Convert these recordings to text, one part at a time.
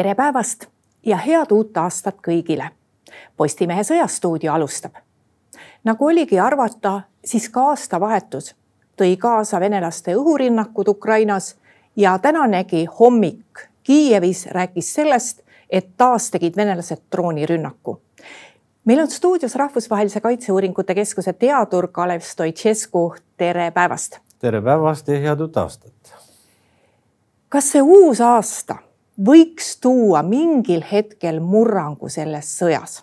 tere päevast ja head uut aastat kõigile. Postimehe Sõjastuudio alustab. nagu oligi arvata, siis ka aastavahetus tõi kaasa venelaste õhurünnakud Ukrainas ja tänanegi hommik Kiievis rääkis sellest, et taas tegid venelased droonirünnaku. meil on stuudios Rahvusvahelise Kaitseuuringute Keskuse teadur Kalev Stoicescu, tere päevast. tere päevast ja head uut aastat. kas see uus aasta võiks tuua mingil hetkel murrangu selles sõjas?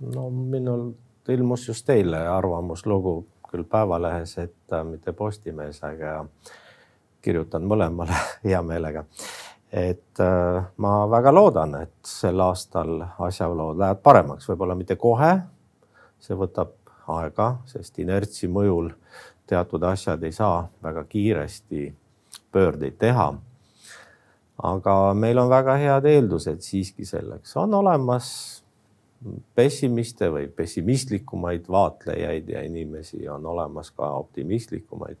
no minul ilmus just eile arvamuslugu küll Päevalehes, et äh, mitte Postimehes, aga kirjutan mõlemale hea meelega. et äh, ma väga loodan, et sel aastal asjaolud lähevad paremaks, võib-olla mitte kohe. see võtab aega, sest inertsi mõjul teatud asjad ei saa väga kiiresti pöördeid teha aga meil on väga head eeldused siiski selleks, on olemas pessimiste või pessimistlikumaid vaatlejaid ja inimesi, on olemas ka optimistlikumaid.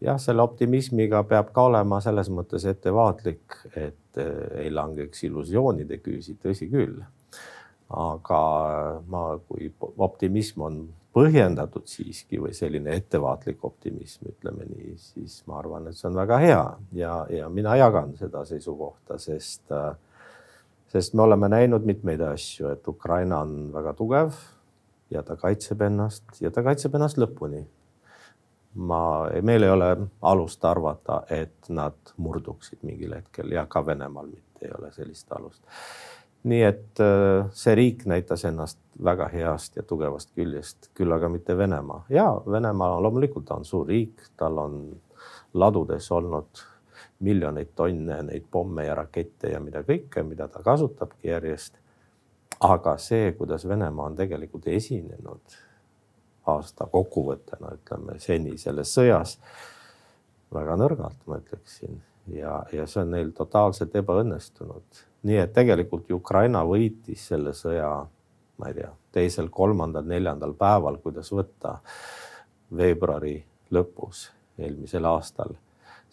jah, selle optimismiga peab ka olema selles mõttes ettevaatlik, et ei langeks illusioonide küüsi, tõsi küll. aga ma, kui optimism on põhjendatud siiski või selline ettevaatlik optimism, ütleme nii, siis ma arvan, et see on väga hea ja, ja mina jagan seda seisukohta, sest, sest me oleme näinud mitmeid asju, et Ukraina on väga tugev ja ta kaitseb ennast ja ta kaitseb ennast lõpuni. ma, meil ei ole alust arvata, et nad murduksid mingil hetkel ja ka Venemaal mitte ei ole sellist alust nii et äh, see riik näitas ennast väga heast ja tugevast küljest, küll aga mitte Venemaa. ja Venemaa loomulikult on suur riik, tal on ladudes olnud miljoneid tonne neid pomme ja rakette ja mida kõike, mida ta kasutabki järjest. aga see, kuidas Venemaa on tegelikult esinenud aasta kokkuvõttena, ütleme seni selles sõjas väga nõrgalt, ma ütleksin ja, ja see on neil totaalselt ebaõnnestunud nii et tegelikult Ukraina võitis selle sõja, ma ei tea, teisel, kolmandal, neljandal päeval, kuidas võtta, veebruari lõpus eelmisel aastal.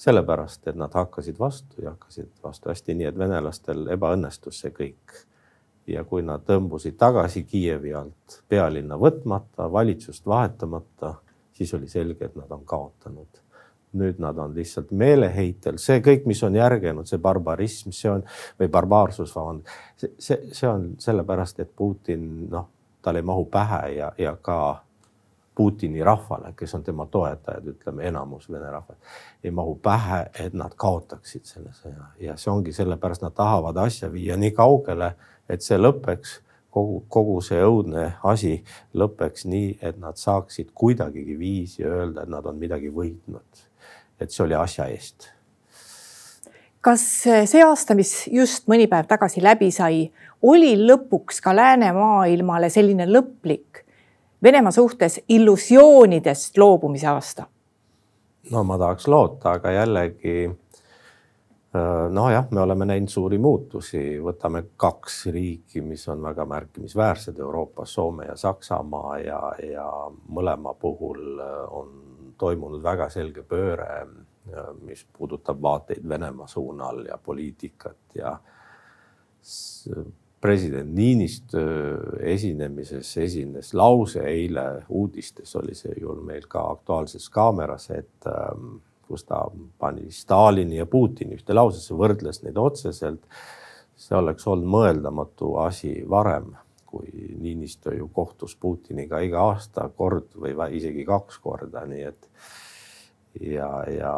sellepärast, et nad hakkasid vastu ja hakkasid vastu hästi, nii et venelastel ebaõnnestus see kõik. ja kui nad tõmbusid tagasi Kiievi alt pealinna võtmata, valitsust vahetamata, siis oli selge, et nad on kaotanud nüüd nad on lihtsalt meeleheitel, see kõik, mis on järgenud, see barbarism, see on või barbaarsus, vabandust, see, see, see on sellepärast, et Putin noh, tal ei mahu pähe ja, ja ka Putini rahvale, kes on tema toetajad, ütleme enamus vene rahvas, ei mahu pähe, et nad kaotaksid selle sõja. Ja see ongi sellepärast, nad tahavad asja viia nii kaugele, et see lõpeks kogu, kogu see õudne asi lõpeks nii, et nad saaksid kuidagigi viisi öelda, et nad on midagi võitnud et see oli asja eest. kas see aasta, mis just mõni päev tagasi läbi sai, oli lõpuks ka läänemaailmale selline lõplik Venemaa suhtes illusioonidest loobumise aasta? no ma tahaks loota, aga jällegi äh, nojah, me oleme näinud suuri muutusi, võtame kaks riiki, mis on väga märkimisväärsed Euroopas, Soome ja Saksamaa ja, ja mõlema puhul äh, on toimunud väga selge pööre, mis puudutab vaateid Venemaa suunal ja poliitikat ja president Niinistö esinemises esines lause eile uudistes oli see ju meil ka Aktuaalses Kaameras, et ähm, kus ta pani Stalini ja Putini ühte lausesse, võrdles neid otseselt. see oleks olnud mõeldamatu asi varem, kui Niinistö ju kohtus Putiniga iga aasta kord või isegi kaks korda, nii et ja, ja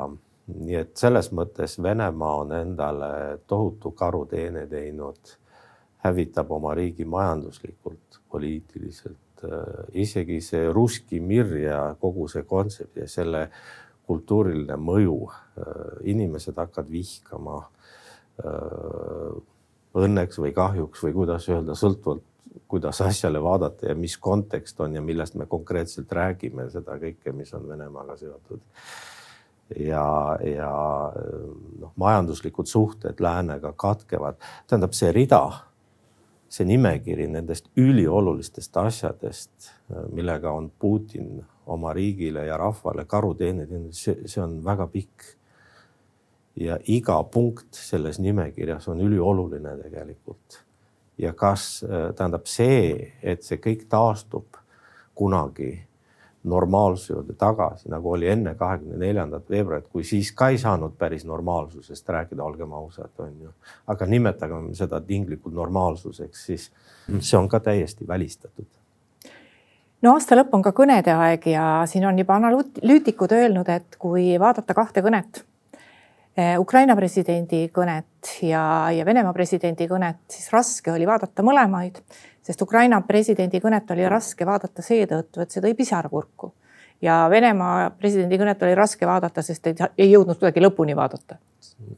nii et selles mõttes Venemaa on endale tohutu karuteene teinud, hävitab oma riigi majanduslikult, poliitiliselt, isegi see Russki Mir ja kogu see kontsept ja selle kultuuriline mõju, inimesed hakkavad vihkama. Õnneks või kahjuks või kuidas öelda, sõltuvalt kuidas asjale vaadata ja mis kontekst on ja millest me konkreetselt räägime, seda kõike, mis on Venemaaga seotud. ja, ja noh, majanduslikud suhted läänega katkevad, tähendab see rida, see nimekiri nendest üliolulistest asjadest, millega on Putin oma riigile ja rahvale karuteene teinud, see, see on väga pikk ja iga punkt selles nimekirjas on ülioluline tegelikult. Ja kas tähendab see, et see kõik taastub kunagi normaalsuse juurde tagasi, nagu oli enne kahekümne neljandat veebruarit, kui siis ka ei saanud päris normaalsusest rääkida, olgem ausad, on ju. aga nimetagem seda tinglikult normaalsuseks, siis see on ka täiesti välistatud. no aasta lõpp on ka kõnede aeg ja siin on juba analüütikud öelnud, et kui vaadata kahte kõnet, Ukraina presidendi kõnet ja, ja Venemaa presidendi kõnet, siis raske oli vaadata mõlemaid sest Ukraina presidendi kõnet oli raske vaadata seetõttu, et see tõi pisara kurku. ja Venemaa presidendi kõnet oli raske vaadata, sest ei, ei jõudnud kuidagi lõpuni vaadata.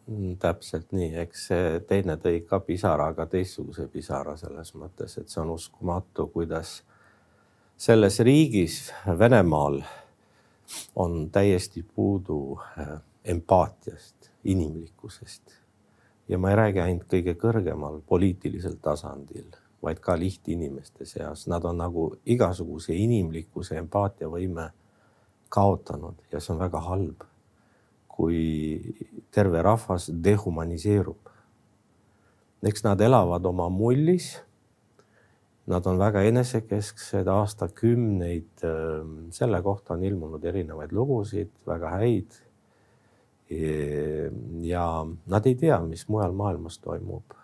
Mm, täpselt nii, eks see teine tõi ka pisara, aga teistsuguse pisara selles mõttes, et see on uskumatu, kuidas selles riigis, Venemaal on täiesti puudu äh, empaatiast, inimlikkusest. ja ma ei räägi ainult kõige kõrgemal poliitilisel tasandil vaid ka lihtinimeste seas, nad on nagu igasuguse inimlikkuse, empaatiavõime kaotanud ja see on väga halb. kui terve rahvas dehumaniseerub. eks nad elavad oma mullis. Nad on väga enesekesksed, aastakümneid. Ähm, selle kohta on ilmunud erinevaid lugusid, väga häid. Ja nad ei tea, mis mujal maailmas toimub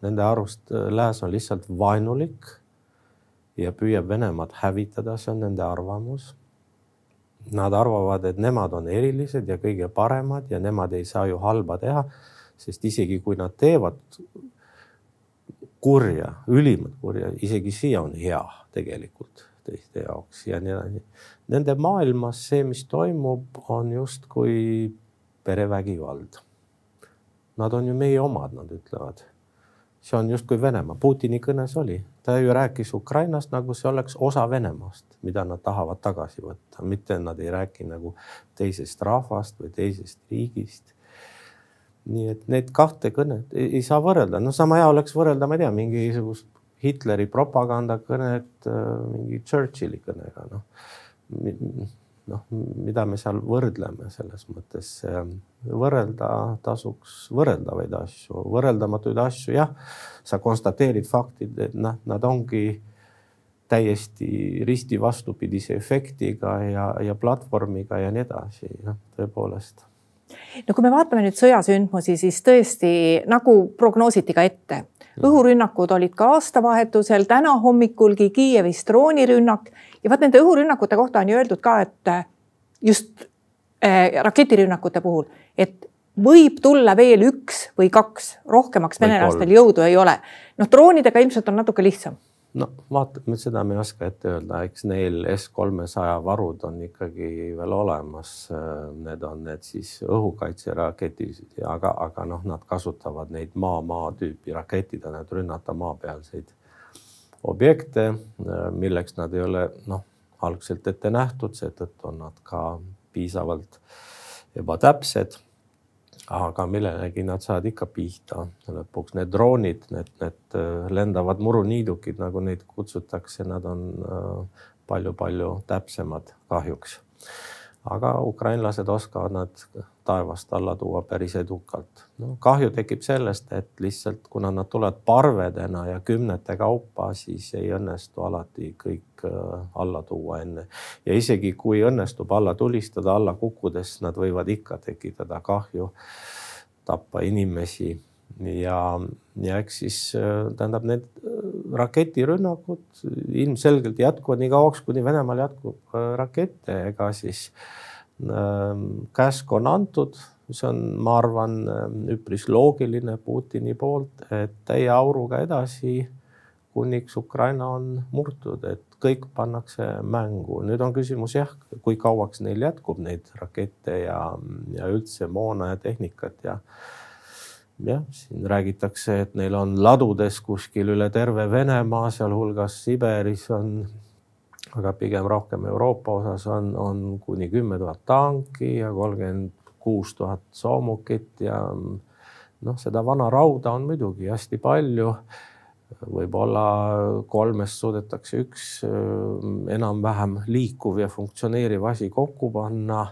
Nende arust äh, lääs on lihtsalt vaenulik ja püüab Venemaad hävitada, see on nende arvamus. Nad arvavad, et nemad on erilised ja kõige paremad ja nemad ei saa ju halba teha, sest isegi kui nad teevad kurja, ülimat kurja, isegi see on hea tegelikult teiste jaoks ja nii edasi. Nende maailmas see, mis toimub, on justkui perevägivald. Nad on ju meie omad, nad ütlevad. See on justkui Venemaa, Putini kõnes oli, ta ju rääkis Ukrainast nagu see oleks osa Venemaast, mida nad tahavad tagasi võtta, mitte nad ei räägi nagu teisest rahvast või teisest riigist. nii et need kahte kõnet ei, ei saa võrrelda, no sama hea oleks võrrelda, ma ei tea, mingisugust Hitleri propagandakõnet äh, mingi Churchilli kõnega, noh noh, mida me seal võrdleme selles mõttes, võrrelda tasuks võrreldavaid asju, võrreldamatuid asju, jah, sa konstateerid faktid, et noh, nad ongi täiesti risti vastupidise efektiga ja, ja platvormiga ja nii edasi, noh, tõepoolest. No kui me vaatame nüüd sõjasündmusi, siis tõesti nagu prognoositi ka ette, õhurünnakud olid ka aastavahetusel, täna hommikulgi Kiievis droonirünnak ja vot nende õhurünnakute kohta on ju öeldud ka, et just äh, raketirünnakute puhul, et võib tulla veel üks või kaks, rohkemaks venelastel jõudu ei ole. noh, droonidega ilmselt on natuke lihtsam. No vaatame, seda me ei oska ette öelda, eks neil S kolmesaja varud on ikkagi veel olemas. Need on need siis õhukaitseraketid, aga, aga noh, nad kasutavad neid maa-maa tüüpi raketidena, et rünnata maapealseid objekte, milleks nad ei ole noh, algselt ette nähtud, seetõttu on nad ka piisavalt ebatäpsed aga millelegi nad saavad ikka pihta. lõpuks need droonid, need, need äh, lendavad muruniidukid, nagu neid kutsutakse, nad on palju-palju äh, täpsemad kahjuks. Aga ukrainlased oskavad nad taevast alla tuua päris edukalt. no kahju tekib sellest, et lihtsalt kuna nad tulevad parvedena ja kümnete kaupa, siis ei õnnestu alati kõik äh, alla tuua enne. ja isegi kui õnnestub alla tulistada, alla kukkudes, nad võivad ikka tekitada kahju, tappa inimesi ja, ja eks siis äh, tähendab, need raketirünnakud ilmselgelt jätkuvad nii kauaks, kuni Venemaal jätkub rakette, ega siis äh, käsk on antud, see on, ma arvan, ehm, üpris loogiline Putini poolt, et täie auruga edasi, kuniks Ukraina on murtud, et kõik pannakse mängu. nüüd on küsimus jah, kui kauaks neil jätkub neid rakette ja, ja üldse moona ja tehnikat ja jah, siin räägitakse, et neil on ladudes kuskil üle terve Venemaa, sealhulgas Siberis on aga pigem rohkem Euroopa osas on, on kuni kümme tuhat tanki ja kolmkümmend kuus tuhat soomukit ja noh, seda vana rauda on muidugi hästi palju. võib-olla kolmest suudetakse üks äh, enam-vähem liikuv ja funktsioneeriv asi kokku panna.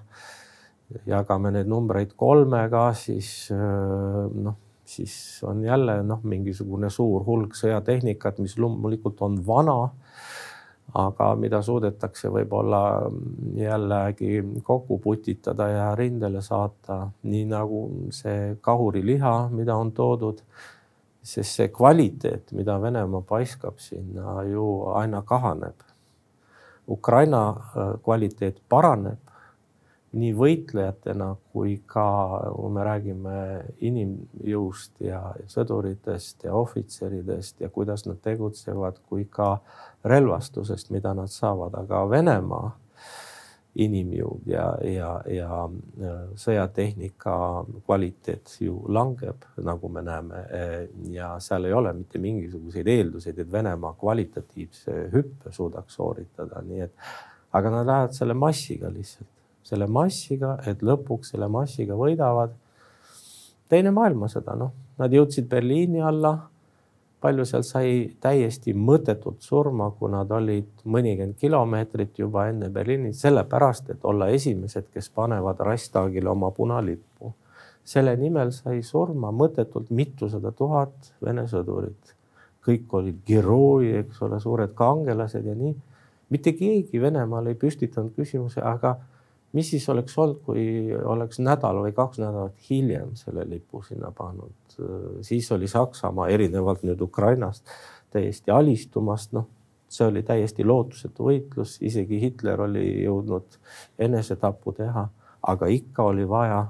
Jagame neid numbreid kolmega, siis noh, siis on jälle noh, mingisugune suur hulk sõjatehnikat, mis loomulikult on vana aga mida suudetakse võib-olla jällegi kokku putitada ja rindele saata, nii nagu see kahuriliha, mida on toodud. sest see kvaliteet, mida Venemaa paiskab sinna ju aina kahaneb. Ukraina äh, kvaliteet paraneb nii võitlejatena kui ka, kui me räägime inimjõust ja sõduritest ja ohvitseridest ja kuidas nad tegutsevad, kui ka relvastusest, mida nad saavad, aga Venemaa inimjõud ja, ja, ja sõjatehnika kvaliteet ju langeb, nagu me näeme. ja seal ei ole mitte mingisuguseid eelduseid, et Venemaa kvalitatiivse hüppe suudaks sooritada, nii et aga nad lähevad selle massiga lihtsalt selle massiga, et lõpuks selle massiga võidavad. teine maailmasõda, noh, nad jõudsid Berliini alla. palju seal sai täiesti mõttetult surma, kui nad olid mõnikümmend kilomeetrit juba enne Berliini, sellepärast et olla esimesed, kes panevad Reichstagile oma punalippu. selle nimel sai surma mõttetult mitusada tuhat Vene sõdurit. kõik olid herooid, eks ole, suured kangelased ja nii. mitte keegi Venemaal ei püstitanud küsimuse, aga mis siis oleks olnud, kui oleks nädal või kaks nädalat hiljem selle lipu sinna pannud, siis oli Saksamaa erinevalt nüüd Ukrainast täiesti alistumast, noh, see oli täiesti lootusetu võitlus, isegi Hitler oli jõudnud enesetapu teha, aga ikka oli vaja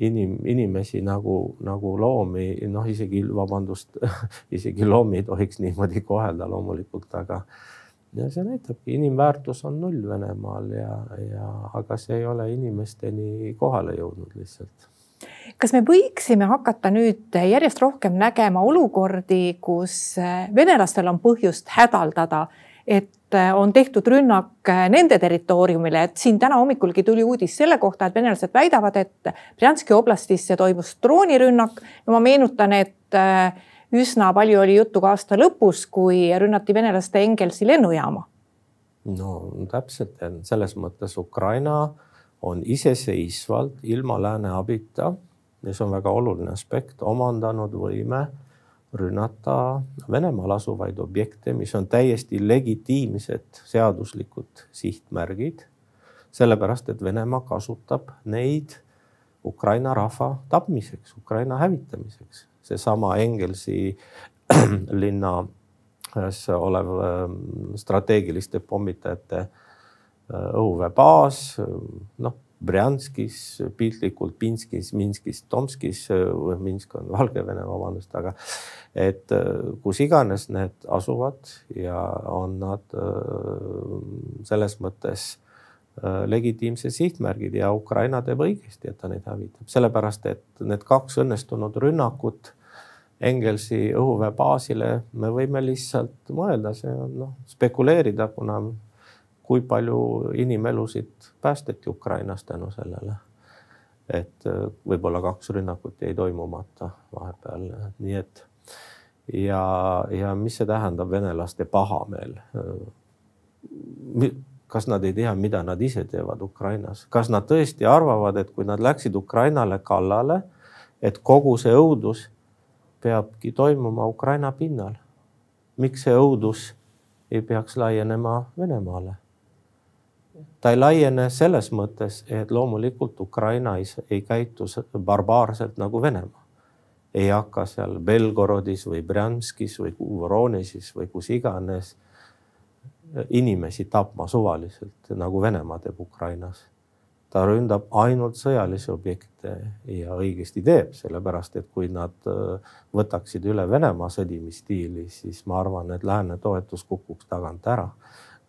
inim, inimesi nagu, nagu loomi, noh, isegi vabandust isegi loomi ei tohiks niimoodi kohelda loomulikult, aga ja see näitabki, inimväärtus on null Venemaal ja, ja aga see ei ole inimesteni kohale jõudnud lihtsalt. kas me võiksime hakata nüüd järjest rohkem nägema olukordi, kus venelastel on põhjust hädaldada, et on tehtud rünnak nende territooriumile, et siin täna hommikulgi tuli uudis selle kohta, et venelased väidavad, et Brjanski oblastisse toimus droonirünnak. no ma meenutan, et üsna palju oli juttu ka aasta lõpus, kui rünnati venelaste Engelsi lennujaama. no täpselt, selles mõttes Ukraina on iseseisvalt ilma lääne abita see on väga oluline aspekt, omandanud võime rünnata Venemaal asuvaid objekte, mis on täiesti legitiimsed seaduslikud sihtmärgid. sellepärast, et Venemaa kasutab neid Ukraina rahva tapmiseks, Ukraina hävitamiseks seesama Engelsi linnas olev ähm, strateegiliste pommitajate äh, õhuväebaas, noh, Brjanskis, piltlikult Pinskis, Minskis, Tomskis, äh, Minsk on Valgevene, vabandust, aga et äh, kus iganes need asuvad ja on nad selles mõttes legitiimsed sihtmärgid ja Ukraina teeb õigesti, et ta neid hävitab, sellepärast et need kaks õnnestunud rünnakut Engelsi õhuväebaasile, me võime lihtsalt mõelda, see on noh, spekuleerida, kuna kui palju inimelusid päästeti Ukrainas tänu sellele. et äh, võib-olla kaks rünnakut jäi toimumata vahepeal, nii et ja, ja mis see tähendab venelaste pahameel? Kas nad ei tea, mida nad ise teevad Ukrainas, kas nad tõesti arvavad, et kui nad läksid Ukrainale kallale, et kogu see õudus peabki toimuma Ukraina pinnal. miks see õudus ei peaks laienema Venemaale? ta ei laiene selles mõttes, et loomulikult Ukraina ei, ei käitu barbaarselt nagu Venemaa. ei hakka seal Belgorodis või Brjanskis või Voronežis või kus iganes inimesi tapma suvaliselt, nagu Venemaa teeb Ukrainas ta ründab ainult sõjalisi objekte ja õigesti teeb, sellepärast et kui nad äh, võtaksid üle Venemaa sõdimisstiili, siis ma arvan, et lääne toetus kukuks tagant ära.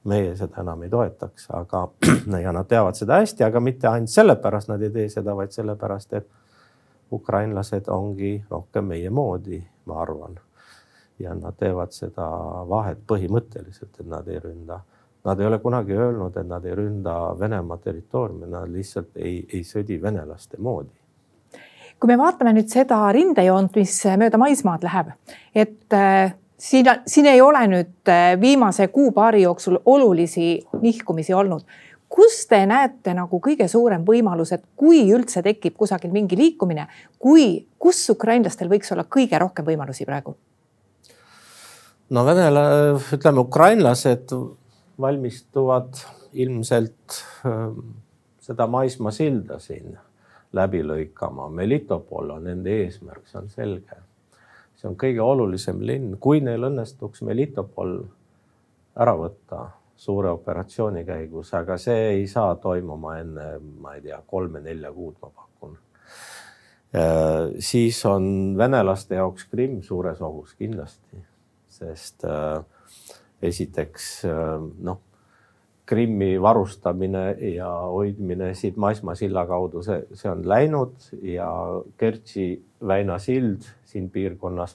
meie seda enam ei toetaks, aga ja nad teavad seda hästi, aga mitte ainult sellepärast nad ei tee seda, vaid sellepärast, et ukrainlased ongi rohkem meie moodi, ma arvan. Ja nad teevad seda vahet põhimõtteliselt, et nad ei ründa Nad ei ole kunagi öelnud, et nad ei ründa Venemaa territooriumi, nad lihtsalt ei, ei sõdi venelaste moodi. kui me vaatame nüüd seda rindejoont, mis mööda maismaad läheb, et äh, siin, siin ei ole nüüd äh, viimase kuu-paari jooksul olulisi nihkumisi olnud. kus te näete nagu kõige suurem võimalus, et kui üldse tekib kusagil mingi liikumine, kui, kus ukrainlastel võiks olla kõige rohkem võimalusi praegu? No venela, ütleme ukrainlased valmistuvad ilmselt äh, seda maismaasilda siin läbi lõikama. Melitopol on nende eesmärk, see on selge. see on kõige olulisem linn, kui neil õnnestuks Melitopol ära võtta suure operatsiooni käigus, aga see ei saa toimuma enne, ma ei tea, kolme-nelja kuud, ma pakun. Äh, siis on venelaste jaoks Krimm suures ohus kindlasti, sest äh, esiteks äh, noh, Krimmi varustamine ja hoidmine siit maismaasilla kaudu, see, see on läinud ja Kertši väina sild siin piirkonnas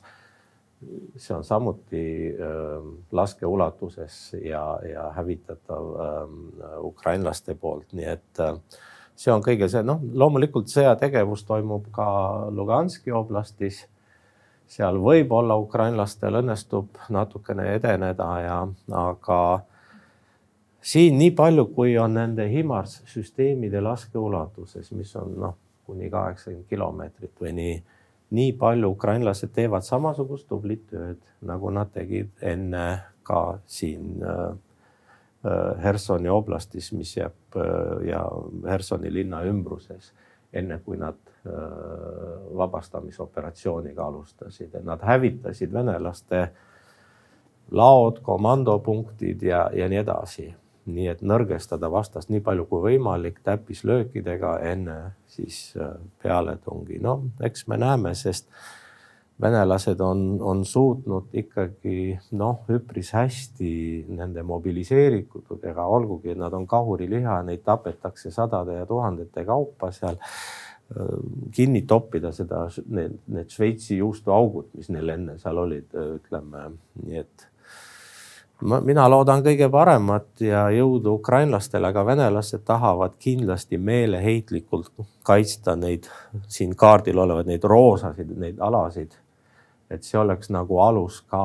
see on samuti äh, laskeulatuses ja, ja hävitatav äh, ukrainlaste poolt, nii et äh, see on kõige see, noh, loomulikult sõjategevus toimub ka Luganski oblastis. Seal võib-olla ukrainlastel õnnestub natukene edeneda ja, aga siin nii palju, kui on nende HIMARS süsteemide laskeulatuses, mis on noh, kuni kaheksakümmend kilomeetrit või nii nii palju ukrainlased teevad samasugust tublit tööd, nagu nad tegid enne ka siin äh, äh, Hersoni oblastis, mis jääb äh, ja Hersoni linna ümbruses, enne kui nad vabastamisoperatsiooniga alustasid, et nad hävitasid venelaste laod, komandopunktid ja, ja nii edasi nii et nõrgestada vastast nii palju kui võimalik täppislöökidega enne siis äh, pealetungi. no eks me näeme, sest venelased on, on suutnud ikkagi noh, üpris hästi nende mobiliseeritudega, olgugi et nad on kahuriliha, neid tapetakse sadade ja tuhandete kaupa seal kinni toppida seda, need, need Šveitsi juustuaugud, mis neil enne seal olid, ütleme nii, et ma, mina loodan kõige paremat ja jõudu ukrainlastele, aga venelased tahavad kindlasti meeleheitlikult kaitsta neid siin kaardil olevaid, neid roosasid, neid alasid. Et see oleks nagu alus ka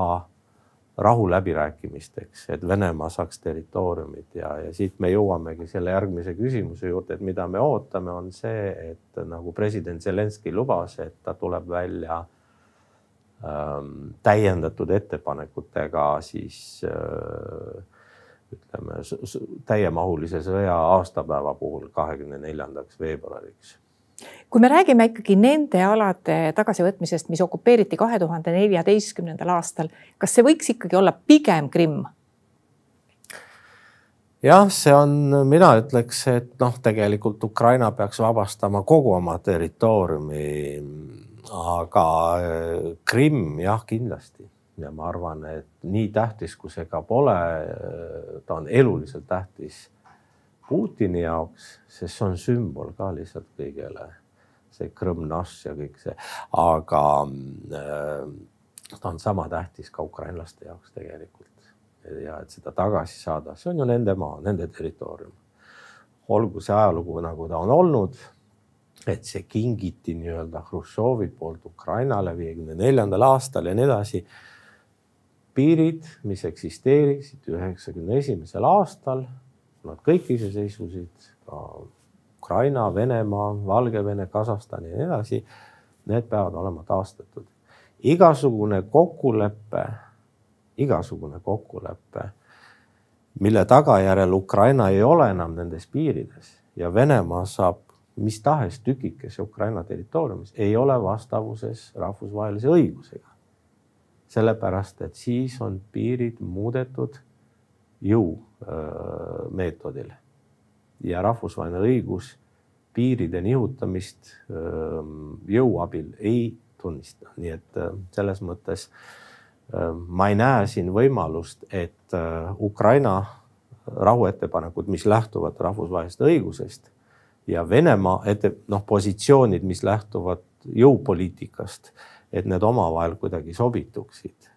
rahuläbirääkimisteks, et Venemaa saaks territooriumid ja, ja siit me jõuamegi selle järgmise küsimuse juurde, et mida me ootame, on see, et nagu president Zelenskõi lubas, et ta tuleb välja Ähm, täiendatud ettepanekutega siis äh, ütleme täiemahulise sõja aastapäeva puhul, kahekümne neljandaks veebruariks kui me räägime ikkagi nende alade tagasivõtmisest, mis okupeeriti kahe tuhande neljateistkümnendal aastal, kas see võiks ikkagi olla pigem Krimm? jah, see on, mina ütleks, et noh, tegelikult Ukraina peaks vabastama kogu oma territooriumi aga äh, Krimm jah, kindlasti ja ma arvan, et nii tähtis, kui see ka pole, äh, ta on eluliselt tähtis Putini jaoks, sest see on sümbol ka lihtsalt kõigele, see Krõmm-Naš ja kõik see, aga äh, ta on sama tähtis ka ukrainlaste jaoks tegelikult. ja et seda tagasi saada, see on ju nende maa, nende territoorium. olgu see ajalugu, nagu ta on olnud et see kingiti nii-öelda Hruštšovi poolt Ukrainale viiekümne neljandal aastal ja nii edasi. piirid, mis eksisteerisid üheksakümne esimesel aastal, nad kõik iseseisvusid, ka Ukraina, Venemaa, Valgevene, Kasahstan ja nii edasi. Need peavad olema taastatud. igasugune kokkulepe, igasugune kokkulepe, mille tagajärjel Ukraina ei ole enam nendes piirides ja Venemaa saab mis tahes tükikese Ukraina territooriumis ei ole vastavuses rahvusvahelise õigusega. sellepärast, et siis on piirid muudetud jõumeetodil ja rahvusvaheline õigus piiride nihutamist jõu abil ei tunnista, nii et selles mõttes ma ei näe siin võimalust, et Ukraina rahuettepanekud, mis lähtuvad rahvusvahelisest õigusest ja Venemaa ette noh, positsioonid, mis lähtuvad jõupoliitikast, et need omavahel kuidagi sobituksid.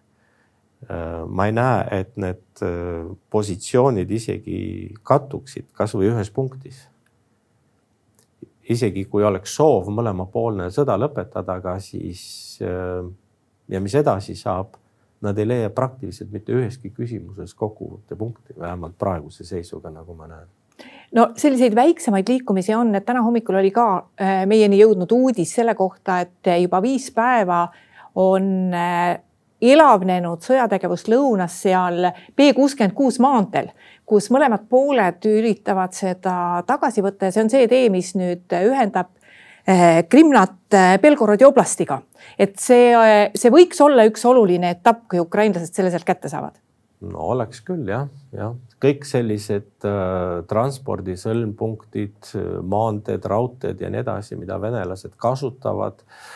Äh, ma ei näe, et need äh, positsioonid isegi kattuksid kasvõi ühes punktis. isegi kui oleks soov mõlemapoolne sõda lõpetada, aga siis äh, ja mis edasi saab, nad ei leia praktiliselt mitte üheski küsimuses kokkuvõttepunkti, vähemalt praeguse seisuga, nagu ma näen no selliseid väiksemaid liikumisi on, et täna hommikul oli ka meieni jõudnud uudis selle kohta, et juba viis päeva on elavnenud sõjategevus lõunas seal B kuuskümmend kuus maanteel, kus mõlemad pooled üritavad seda tagasi võtta ja see on see tee, mis nüüd ühendab äh, Krimnat Belgorodi oblastiga. et see, see võiks olla üks oluline etapp, kui ukrainlased selle sealt kätte saavad no oleks küll jah, jah, kõik sellised äh, transpordisõlmpunktid, maanteed, raudteed ja nii edasi, mida venelased kasutavad äh,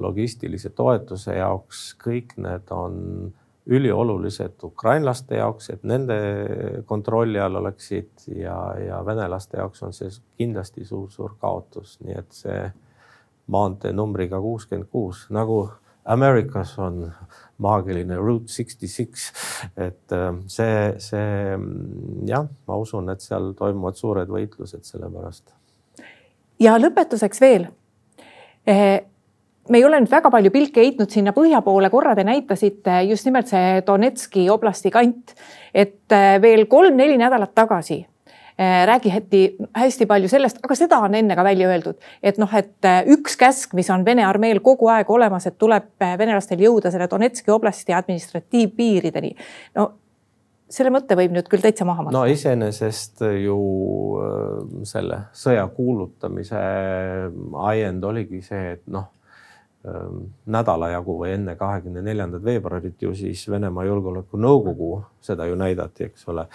logistilise toetuse jaoks, kõik need on üliolulised ukrainlaste jaoks, et nende kontrolli all oleksid ja, ja venelaste jaoks on see kindlasti suur-suur kaotus, nii et see maantee numbriga kuuskümmend kuus nagu Ameerikas on maagiline Route sixty six, et äh, see, see jah, ma usun, et seal toimuvad suured võitlused selle pärast. ja lõpetuseks veel. Me ei ole nüüd väga palju pilke heitnud sinna põhja poole, korra te näitasite just nimelt see Donetski oblasti kant, et äh, veel kolm-neli nädalat tagasi Äh, räägiti hästi palju sellest, aga seda on enne ka välja öeldud, et noh, et äh, üks käsk, mis on Vene armeel kogu aeg olemas, et tuleb venelastel jõuda selle Donetski oblasti administratiivpiirideni. no selle mõtte võib nüüd küll täitsa maha matta. no iseenesest ju selle sõja kuulutamise ajend oligi see, et noh nädala jagu või enne kahekümne neljandat veebruarit ju siis Venemaa Julgeolekunõukogu seda ju näidati, eks ole,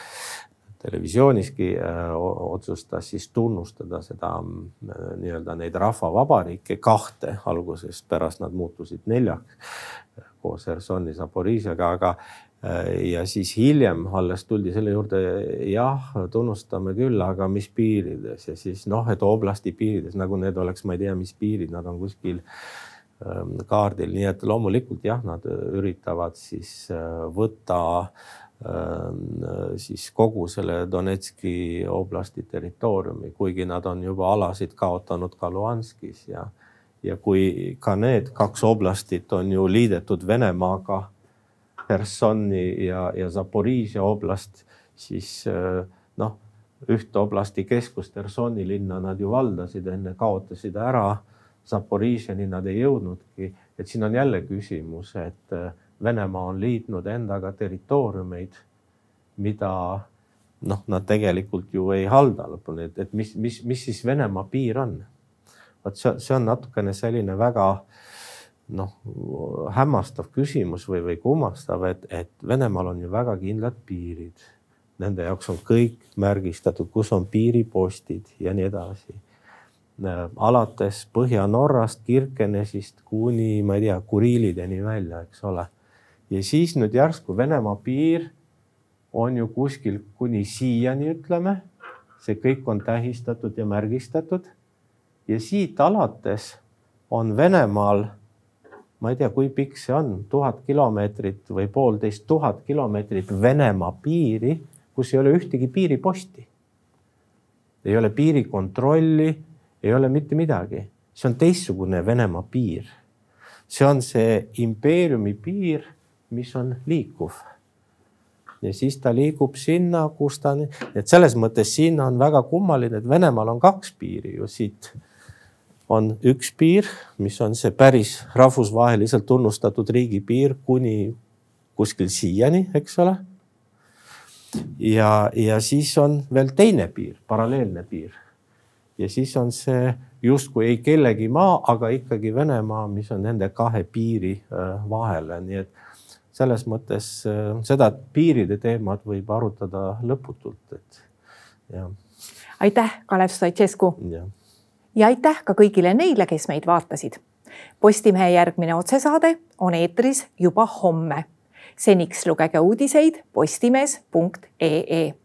televisiooniski äh, otsustas siis tunnustada seda äh, nii-öelda neid rahvavabariike kahte alguses, pärast nad muutusid neljaks koos Hersoni, Zaporižjaga, aga äh, ja siis hiljem alles tuldi selle juurde, jah, tunnustame küll, aga mis piirides? Ja siis noh, et oblasti piirides nagu need oleks, ma ei tea, mis piirid, nad on kuskil kaardil, nii et loomulikult jah, nad üritavad siis võtta äh, Ähm, siis kogu selle Donetski oblasti territooriumi, kuigi nad on juba alasid kaotanud ka Luhanskis ja, ja kui ka need kaks oblastit on ju liidetud Venemaaga, Hersoni ja, ja Zaporižja oblast, siis äh, noh, ühte oblasti keskust, Hersoni linna nad ju valdasid, enne kaotasid ära. Zaporižjani nad ei jõudnudki, et siin on jälle küsimus, et äh, Venemaa on liitnud endaga territooriumeid, mida noh, nad tegelikult ju ei halda lõpuni, et, et mis, mis, mis siis Venemaa piir on? vot see, see on natukene selline väga noh, hämmastav küsimus või, või kummastav, et, et Venemaal on ju väga kindlad piirid. Nende jaoks on kõik märgistatud, kus on piiripostid ja nii edasi alates Põhja-Norrast, Kirkenesist kuni ma ei tea, Kuriilideni välja, eks ole ja siis nüüd järsku Venemaa piir on ju kuskil kuni siiani, ütleme. see kõik on tähistatud ja märgistatud. ja siit alates on Venemaal, ma ei tea, kui pikk see on, tuhat kilomeetrit või poolteist tuhat kilomeetrit Venemaa piiri, kus ei ole ühtegi piiriposti. ei ole piirikontrolli, ei ole mitte midagi, see on teistsugune Venemaa piir. see on see impeeriumi piir mis on liikuv. ja siis ta liigub sinna, kus ta, et selles mõttes siin on väga kummaline, et Venemaal on kaks piiri ju siit. on üks piir, mis on see päris rahvusvaheliselt tunnustatud riigipiir kuni kuskil siiani, eks ole. ja, ja siis on veel teine piir, paralleelne piir. Ja siis on see justkui ei kellegi maa, aga ikkagi Venemaa, mis on nende kahe piiri äh, vahele, nii et selles mõttes äh, seda piiride teemat võib arutada lõputult, et jah. aitäh, Kalev Stoicescu. ja aitäh ka kõigile neile, kes meid vaatasid. Postimehe järgmine otsesaade on eetris juba homme. seniks lugege uudiseid postimees.ee